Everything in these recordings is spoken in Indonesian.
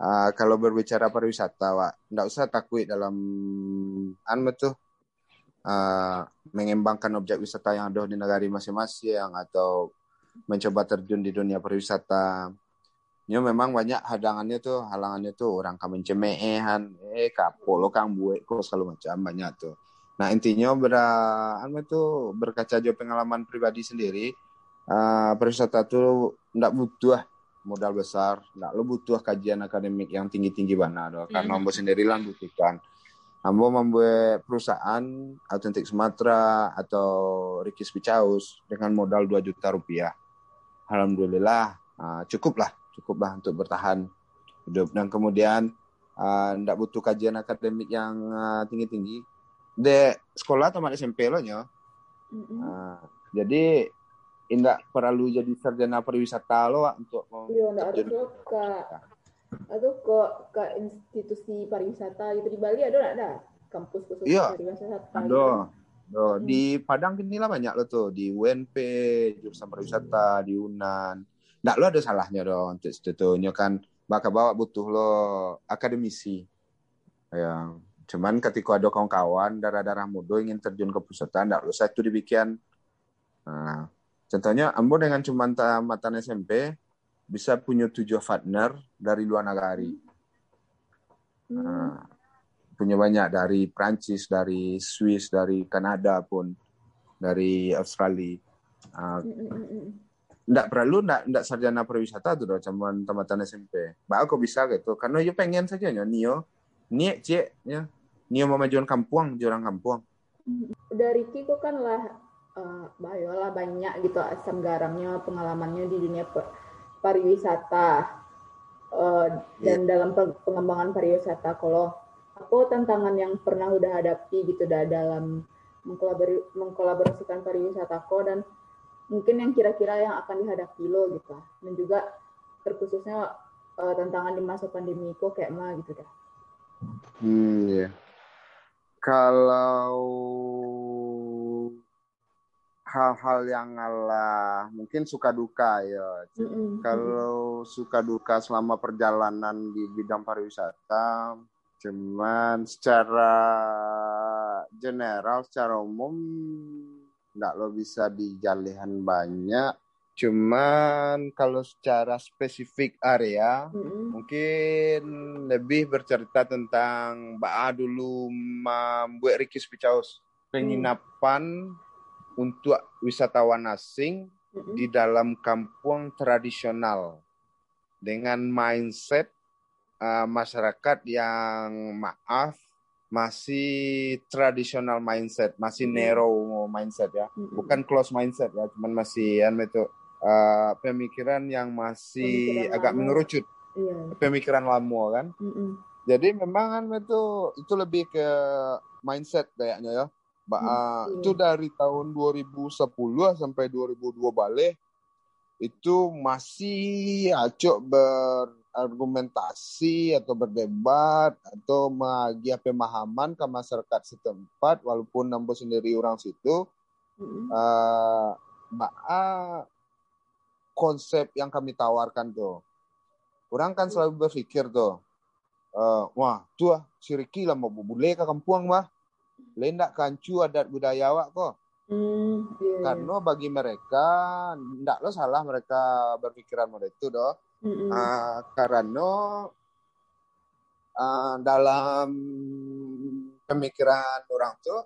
uh, kalau berbicara pariwisata, Wak, nggak usah takut dalam anu tuh uh, mengembangkan objek wisata yang ada di negara masing-masing atau mencoba terjun di dunia pariwisata. Ya memang banyak hadangannya tuh, halangannya tuh orang kamen cemehan, eh kapo lo kang buek kok selalu macam banyak tuh. Nah intinya ber, anu tuh berkaca jauh pengalaman pribadi sendiri, uh, pariwisata tuh nggak butuh modal besar, nggak lo butuh kajian akademik yang tinggi-tinggi mana, doh. karena mm -hmm. sendiri lah butuhkan. Ambo membuat perusahaan Autentik Sumatera atau Rikis Picaus dengan modal 2 juta rupiah. Alhamdulillah uh, cukup lah, cukup lah untuk bertahan hidup. Dan kemudian tidak uh, butuh kajian akademik yang uh, tinggi-tinggi. De sekolah tamat SMP lo nyo. Mm -hmm. uh, jadi tidak perlu jadi sarjana pariwisata lo untuk iya nggak harus ke atau ke ke institusi pariwisata gitu. Di Bali ada ada kampus khusus iya, pariwisata ada. Oh, hmm. di Padang ini lah banyak lo tuh. Di UNP jurusan pariwisata di Unan. Nggak lo ada salahnya dong untuk sebetulnya kan. Bakal bawa butuh lo akademisi. Ya, cuman ketika ada kawan-kawan darah-darah muda ingin terjun ke pusatan, nggak lo satu dibikin. Nah, Contohnya, Ambo dengan cuma tamatan SMP bisa punya tujuh partner dari luar negara. Hmm. Nah, punya banyak dari Prancis, dari Swiss, dari Kanada pun, dari Australia. Uh, perlu, nggak sarjana pariwisata tuh, cuma tamatan SMP. Bah, aku bisa gitu, karena yo pengen saja ya, Nio, Nie, Cie, ya. Nio mau majuan kampung, jurang kampung. Dari Kiko kan lah uh, Bayola banyak gitu asam garamnya pengalamannya di dunia pariwisata uh, dan yeah. dalam pengembangan pariwisata kalau apa tantangan yang pernah udah hadapi gitu dah dalam mengkolabor mengkolaborasikan pariwisata ko dan mungkin yang kira-kira yang akan dihadapi lo gitu dan juga terkhususnya uh, tantangan di masa pandemi kok kayak mah gitu dah. Hmm ya. Yeah. Kalau hal-hal yang ngalah. Mungkin suka duka ya. Mm-hmm. kalau suka duka selama perjalanan di bidang pariwisata cuman secara general secara umum nggak lo bisa dijalihan banyak. Cuman kalau secara spesifik area mm-hmm. mungkin lebih bercerita tentang Mbak dulu membuat Rikis Picaus penginapan mm untuk wisatawan asing mm-hmm. di dalam kampung tradisional dengan mindset uh, masyarakat yang maaf masih tradisional mindset, masih mm-hmm. narrow mindset ya, mm-hmm. bukan close mindset ya, cuman masih ya itu uh, pemikiran yang masih pemikiran agak lama. mengerucut, iya. pemikiran lama kan. Mm-hmm. Jadi memang kan itu itu lebih ke mindset kayaknya ya Ba hmm. Itu dari tahun 2010 sampai 2002 balik itu masih acok berargumentasi atau berdebat atau magi pemahaman ke masyarakat setempat walaupun nambo sendiri orang situ hmm. uh, konsep yang kami tawarkan tuh orang kan selalu berpikir tuh uh, wah tuh Ricky lah mau boleh ke kampung mah lendak kancu adat budaya awak kok. Hmm, yeah. Karena bagi mereka, lo salah mereka berpikiran model itu doh. Mm -hmm. uh, karena uh, dalam pemikiran orang tuh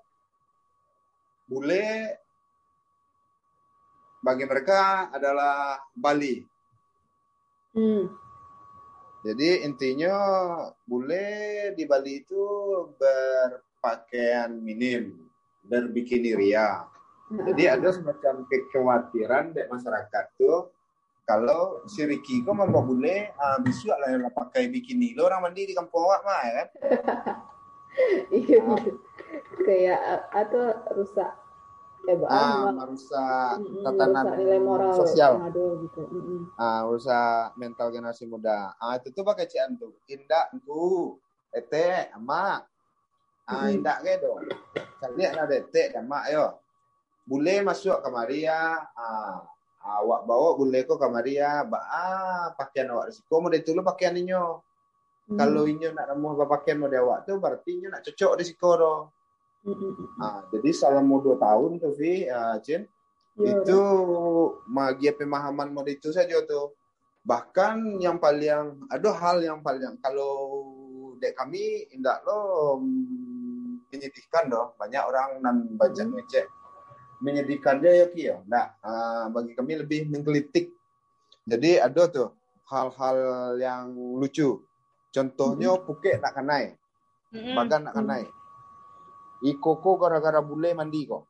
bule bagi mereka adalah Bali. Mm. Jadi intinya bule di Bali itu ber pakaian minim berbikini ria. Jadi ada semacam kekhawatiran dari masyarakat tuh kalau si Ricky kok mau boleh uh, besok lah yang pakai bikini. Lo orang mandi di kampung awak mah ya kan? Iya. Kayak atau rusak eh, ah, merusak tatanan nilai moral sosial. gitu. Ah, rusak mental generasi muda. Ah, itu tuh pakai cian tuh. Indah, ku, ete, emak, Ah, indak ke tu. Kali ada detek dan mak yo. Boleh masuk ke Maria. Ah, awak bawa boleh ko ke Maria. Ba ah, pakaian awak risiko mau dulu pakaian inyo. Hmm. Kalau inyo nak ramuh pakaian mau awak tu berarti inyo nak cocok di siko do. Hmm. Ah, jadi selama dua tahun tu Vi, uh, Cin, ya, itu magia pemahaman mode itu saja tu. Bahkan yang paling ada hal yang paling kalau dek kami indak lo menyedihkan doh. Banyak orang nan baca hmm. ngecek menyedihkan dia ya Ki ya. Nah, uh, bagi kami lebih menggelitik. Jadi ada tuh hal-hal yang lucu Contohnya mm-hmm. Phuket nak kanai. Mm-hmm. Bagan nak kanai. Iko ko gara-gara bule mandi kok.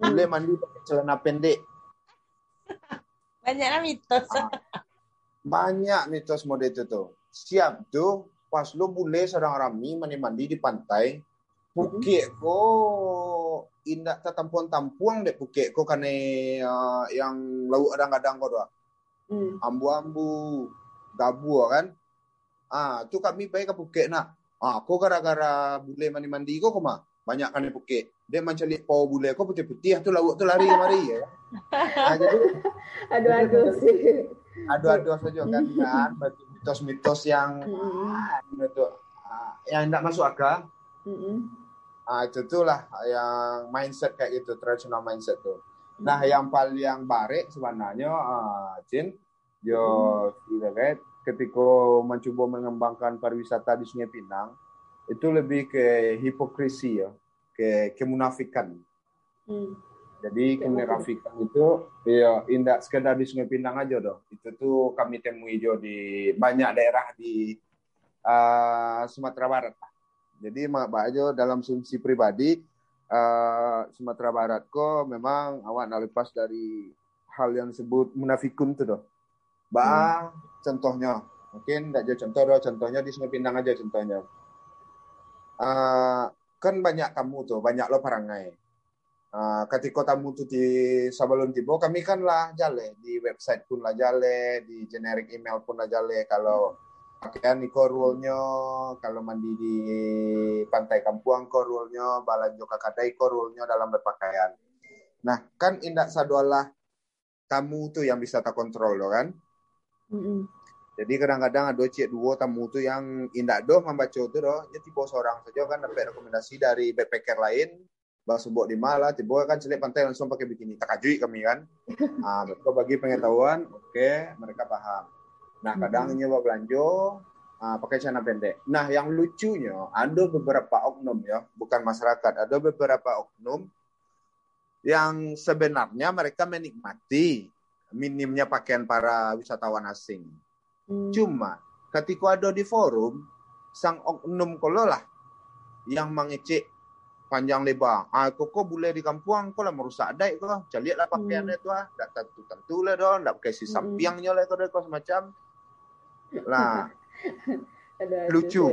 bule mandi pakai celana pendek. Banyak mitos. Ah. Banyak mitos mode itu tuh. Siap tuh pas lo bule sedang rami mandi-mandi di pantai. Phuket ko indah tampuan-tampuang dek Phuket ko kane uh, yang laut adang-adang ko doa. Mm. Ambu-ambu, gabu kan. Ah, tu kami baik ke Phuket nak. Ah, aku gara-gara bule mandi-mandi kau koma. Banyak kan di Phuket. Dia macam lihat pau bule kau putih-putih tu laut tu lari mari ya. Ah, jadi aduh-aduh sih. Aduh-aduh saja kan kan mitos-mitos yang ah, itu ah, yang tidak masuk akal. Ah, itu tu lah yang mindset kayak gitu, traditional mindset tu. Nah, yang paling barik sebenarnya ah, Jin, yo mm. ketika mencoba mengembangkan pariwisata di Sungai Pinang itu lebih ke hipokrisi ya, ke kemunafikan. Hmm. Jadi kemunafikan itu ya indah sekedar di Sungai Pinang aja doh. Itu tuh kami temui jo di banyak daerah di uh, Sumatera Barat. Jadi mak aja dalam fungsi pribadi uh, Sumatera Barat kok memang awak nak lepas dari hal yang disebut munafikun tuh doh. Bang, hmm. Contohnya. Mungkin tidak jauh contoh doh contohnya di Sungai Pinang aja contohnya. Uh, kan banyak tamu tuh banyak lo parangai uh, ketika tamu tuh di Sabalun Tibo kami kan lah jale di website pun lah jale di generic email pun lah jale kalau pakaian iko rule-nya kalau mandi di pantai Kampuang ko rule-nya balanjo kakadai ko rule-nya dalam berpakaian nah kan indak sadualah tamu tuh yang bisa tak kontrol loh kan Mm-hmm. Jadi kadang-kadang ada cik dua tamu tu yang indak doh membaca tu doh, ya tiba seorang saja kan dapat rekomendasi dari backpacker lain, bah sebut di malah tiba kan celik pantai langsung pakai bikini. Tak kami kan. Ah, mereka bagi pengetahuan, oke, okay, mereka paham. Nah, kadang mm-hmm. nyewa belanja ah, pakai celana pendek. Nah, yang lucunya ada beberapa oknum ya, bukan masyarakat, ada beberapa oknum yang sebenarnya mereka menikmati minimnya pakaian para wisatawan asing. Hmm. Cuma ketika ada di forum, sang oknum kololah yang mengecek panjang lebar. Ah, koko boleh di kampung, kau lah merusak daik kau. Lah pakaiannya hmm. tu ah. Tak tentu tentu lah dong. Tak pakai si hmm. sampiangnya lah kau kau semacam. Lah. lucu.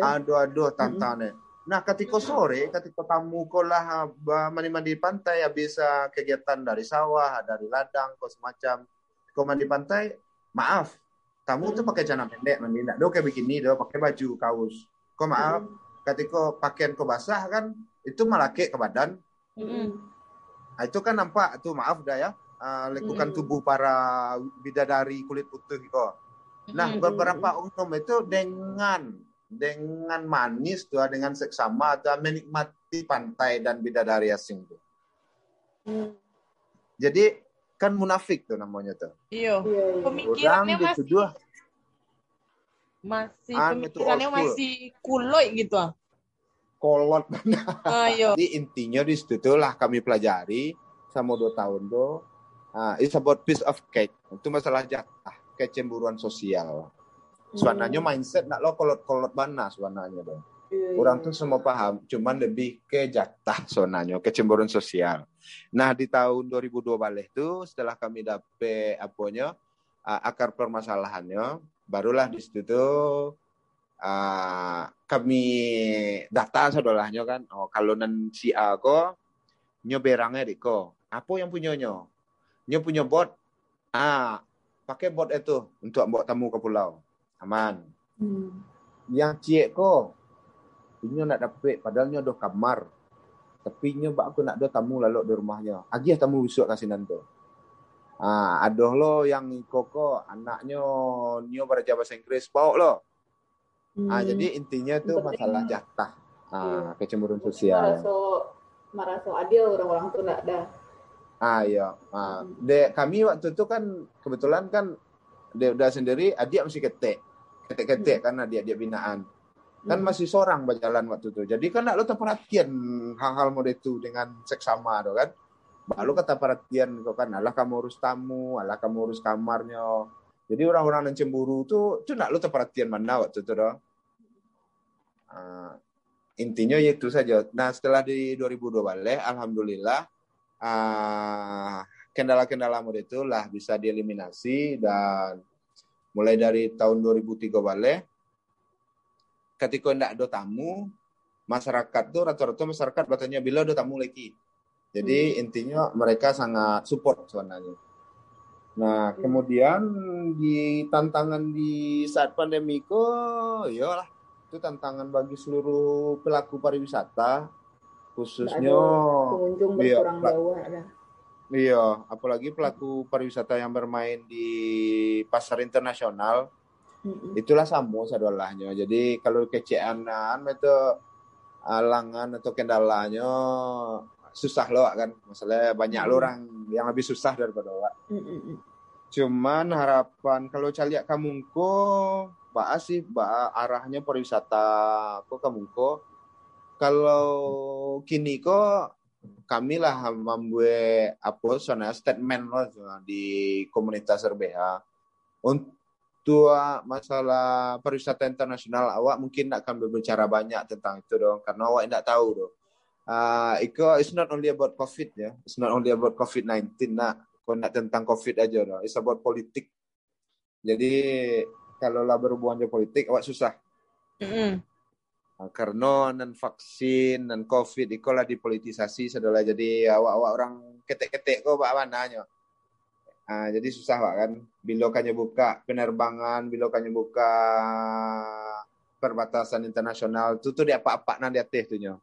Aduh-aduh tantangan. Hmm. Nah, ketika sore, ketika tamu kau lah mandi-mandi pantai, habis uh, kegiatan dari sawah, dari ladang, kau semacam, kau mandi pantai, maaf, tamu tu pakai celana pendek mandi, tak do kayak begini, do pakai baju kaos. Kau maaf, ketika pakaian kau basah kan, itu malake ke badan. Nah, itu kan nampak tuh maaf dah ya, uh, lekukan tubuh para bidadari kulit putih kau. Nah, beberapa umum itu dengan dengan manis tuh dengan seksama atau menikmati pantai dan bidadari asing tuh. Hmm. Jadi kan munafik tuh namanya tuh. Iya. Pemikirannya Orang masih dua. masih anu pemikirannya masih kuloy gitu ah. Kolot ah, iya. Jadi intinya di situ lah kami pelajari sama dua tahun tuh. Uh, it's about piece of cake. Itu masalah jatah kecemburuan sosial. Suananya hmm. mindset nak lo kolot-kolot mana suananya dong. Yeah, Orang tuh semua paham, cuman lebih ke jatah sonanya, kecemburuan sosial. Nah di tahun 2002 balik itu setelah kami dapet apanya uh, akar permasalahannya, barulah di situ tuh uh, kami data saudaranya kan, oh kalau nan si A ko nyoberangnya diko, apa yang punyanya? Nyo punya bot, ah pakai bot itu untuk bawa tamu ke pulau aman. Hmm. Yang cik ko, inyo nak dapat, padahal nyo ada kamar. Tapi nyo bak aku nak ada tamu lalu di rumahnya. Agiah tamu besok kasih nanti. Ah, ada lo yang koko anaknya nyo belajar bahasa Inggris bawa lo. Hmm. Ah, jadi intinya tuh masalah jatah, ah, kecemburuan sosial. Merasa, merasa adil orang-orang tuh enggak ada. Ah iya, ah, hmm. de kami waktu itu kan kebetulan kan dia udah sendiri, adik masih ketek, ketek-ketek hmm. karena dia dia binaan. Kan hmm. masih seorang berjalan waktu itu. Jadi kan lo perhatian hal-hal model itu dengan seksama do kan. Baru kata perhatian kok kan alah kamu urus tamu alah kamu urus kamarnya. Jadi orang-orang yang cemburu tuh tuh nak lo perhatian mana waktu itu do uh, intinya ya itu saja. Nah setelah di 2002 balik alhamdulillah uh, kendala-kendala model itu lah bisa dieliminasi dan mulai dari tahun 2003 balik ketika ndak ada tamu masyarakat tuh rata-rata masyarakat bertanya bila ada tamu lagi jadi hmm. intinya mereka sangat support sebenarnya nah hmm. kemudian di tantangan di saat pandemi kok lah itu tantangan bagi seluruh pelaku pariwisata khususnya pengunjung iya, berkurang iya, ada. Iya, apalagi pelaku pariwisata yang bermain di pasar internasional Itulah samo sadolahnya. Jadi kalau keceanan itu alangan atau kendalanya susah loh kan. Masalahnya banyak mm-hmm. orang yang lebih susah daripada. Mm-hmm. Cuman harapan kalau caliak kamungko ba sih ba arahnya pariwisata kok kamungko kalau kini kok kami lah membuat apa sana statement loh di komunitas RBH untuk tua masalah pariwisata internasional awak mungkin akan berbicara banyak tentang itu dong karena awak tidak tahu dong. Uh, Iko it's not only about COVID ya, it's not only about COVID-19 nak, kau nak tentang COVID aja dong, it's about politik. Jadi kalau lah berhubungan dengan politik awak susah. Mm -hmm. Uh, karena non vaksin non COVID Iko lah dipolitisasi sedolah jadi awak-awak orang ketek-ketek kau apa mananya. Uh, jadi susah pak kan. Bila kanya buka penerbangan, bila kanya buka perbatasan internasional, itu tuh dia apa-apa nanti atas tuh yeah,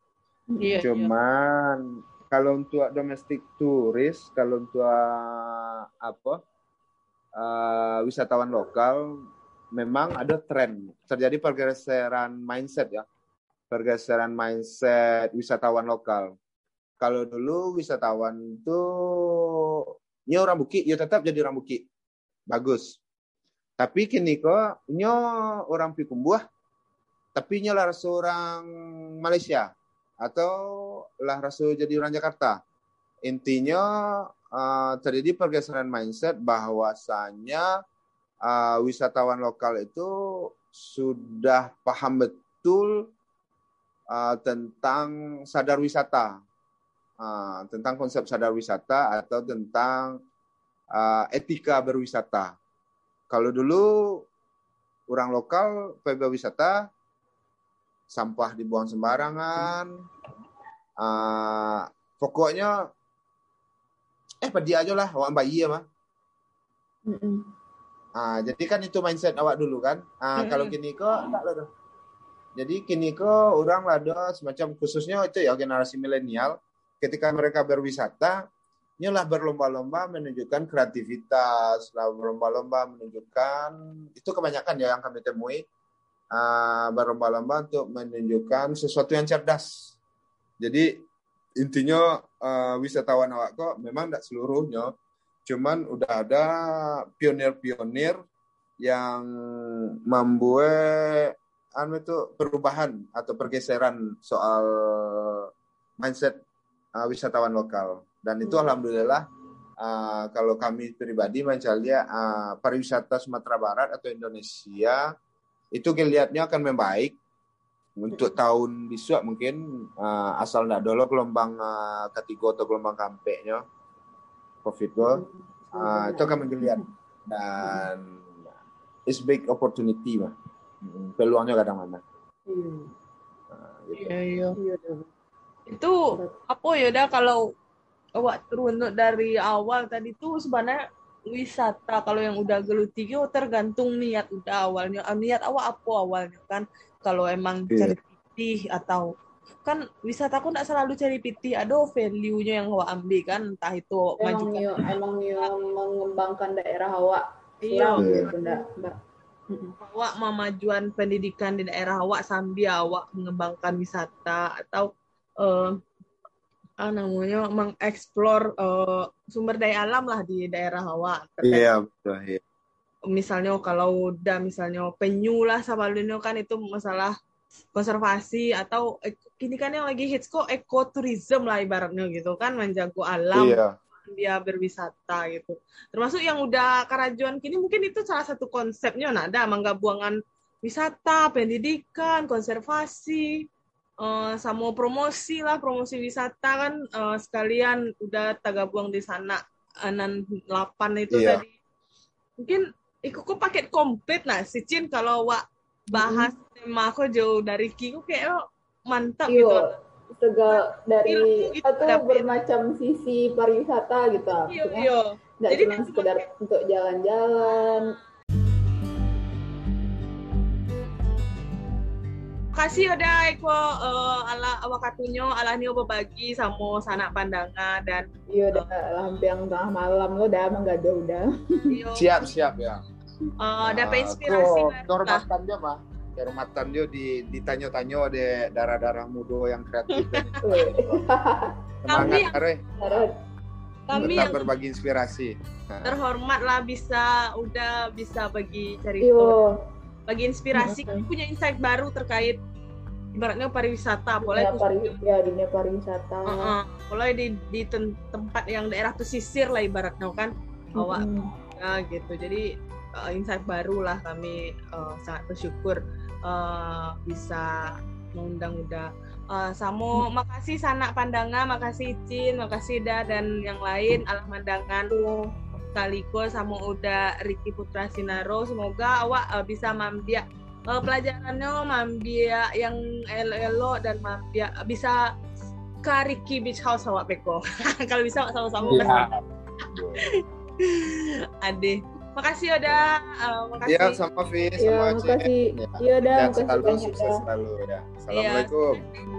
iya. Cuman yeah. kalau untuk domestik turis, kalau untuk apa uh, wisatawan lokal, memang ada tren terjadi pergeseran mindset ya, pergeseran mindset wisatawan lokal. Kalau dulu wisatawan tuh nyo orang bukit, yo tetap jadi orang bukit. Bagus. Tapi kini kok nyo orang pikumbuah, tapi nyo lah rasa orang Malaysia atau lah rasa jadi orang Jakarta. Intinya uh, terjadi pergeseran mindset bahwasanya uh, wisatawan lokal itu sudah paham betul uh, tentang sadar wisata uh, tentang konsep sadar wisata atau tentang uh, etika berwisata. Kalau dulu orang lokal PB wisata sampah dibuang sembarangan, uh, pokoknya eh pergi aja lah awak bayi ya mah. Ah, jadi kan itu mindset awak dulu kan. Ah, kalau kini kok enggak lah Jadi kini kok orang ada semacam khususnya itu ya generasi milenial ketika mereka berwisata, inilah berlomba-lomba menunjukkan kreativitas, berlomba-lomba menunjukkan itu kebanyakan ya yang kami temui uh, berlomba-lomba untuk menunjukkan sesuatu yang cerdas. Jadi intinya uh, wisatawan awak kok memang tidak seluruhnya, cuman udah ada pionir-pionir yang membuat anu itu perubahan atau pergeseran soal mindset uh, wisatawan lokal. Dan itu hmm. alhamdulillah uh, kalau kami pribadi mencari uh, pariwisata Sumatera Barat atau Indonesia itu kelihatannya akan membaik untuk tahun besok mungkin uh, asal tidak dulu gelombang uh, ketiga atau gelombang kampenya covid go uh, itu akan menggeliat dan it's big opportunity mah peluangnya kadang mana? Hmm. uh, gitu. iya iya, iya itu apa ya dah? Kalau awak turun dari awal tadi tuh sebenarnya wisata kalau yang udah geluti itu tergantung niat udah awalnya. Ah, niat awak apa awalnya kan? Kalau emang yeah. cari pitih atau kan wisata aku nggak selalu cari pitih. Ada value-nya yang awak ambil kan? Entah itu emang maju emang yo mengembangkan daerah awak iya. gitu mbak awak memajuan pendidikan di daerah awak sambil awak mengembangkan wisata atau uh, ah, namanya mengeksplor uh, sumber daya alam lah di daerah awak. Iya betul. Iya. Misalnya kalau udah misalnya penyu lah sama Lino kan itu masalah konservasi atau ini kan yang lagi hits kok ekoturism lah ibaratnya gitu kan menjago alam. Iya dia berwisata gitu. Termasuk yang udah kerajuan kini mungkin itu salah satu konsepnya nah ada menggabungan wisata, pendidikan, konservasi, uh, sama promosi lah, promosi wisata kan uh, sekalian udah tagabuang di sana anan 8 itu iya. tadi. Mungkin ikut kok paket komplit nah si Cin kalau wak bahas hmm. tema aku jauh dari Kiko kayak oh, mantap Yo. gitu segala dari itu bermacam sisi pariwisata gitu. Iya, iya. nggak cuma sekedar untuk jalan-jalan. Kasih udah Eko uh, ala awakatunyo ala nio berbagi sama sanak pandangan dan iya udah uh, lampiang tengah malam lo udah menggado udah. Iya. siap siap ya. Uh, dapat inspirasi uh, dia mah kehormatan dia di ditanya-tanya de darah-darah muda yang kreatif. Semangat kare. Kami yang berbagi inspirasi. Terhormat lah bisa udah bisa bagi cerita. Bagi inspirasi kami punya insight baru terkait ibaratnya pariwisata boleh dunia pari, ya dunia pariwisata uh -uh. mulai di di tempat yang daerah pesisir lah ibaratnya kan awak mm -hmm. ya gitu jadi uh, insight baru lah kami uh, sangat bersyukur uh, bisa mengundang udah uh, Samo makasih sanak pandangan makasih Cin makasih Da dan yang lain alah mandangan kaliko sama udah Ricky Putra Sinaro. Semoga awak uh, bisa mambiak uh, pelajarannya mambiak yang elo-elo dan mambiak bisa ke Ricky Beach House awak peko kalau bisa sama-sama. Yeah. Ade Makasih Yoda. Uh, makasih. Iya, sama Vi, sama ya, Makasih. Iya, Yoda, makasih selalu, banyak. Sukses selalu ya. Assalamualaikum. Ya.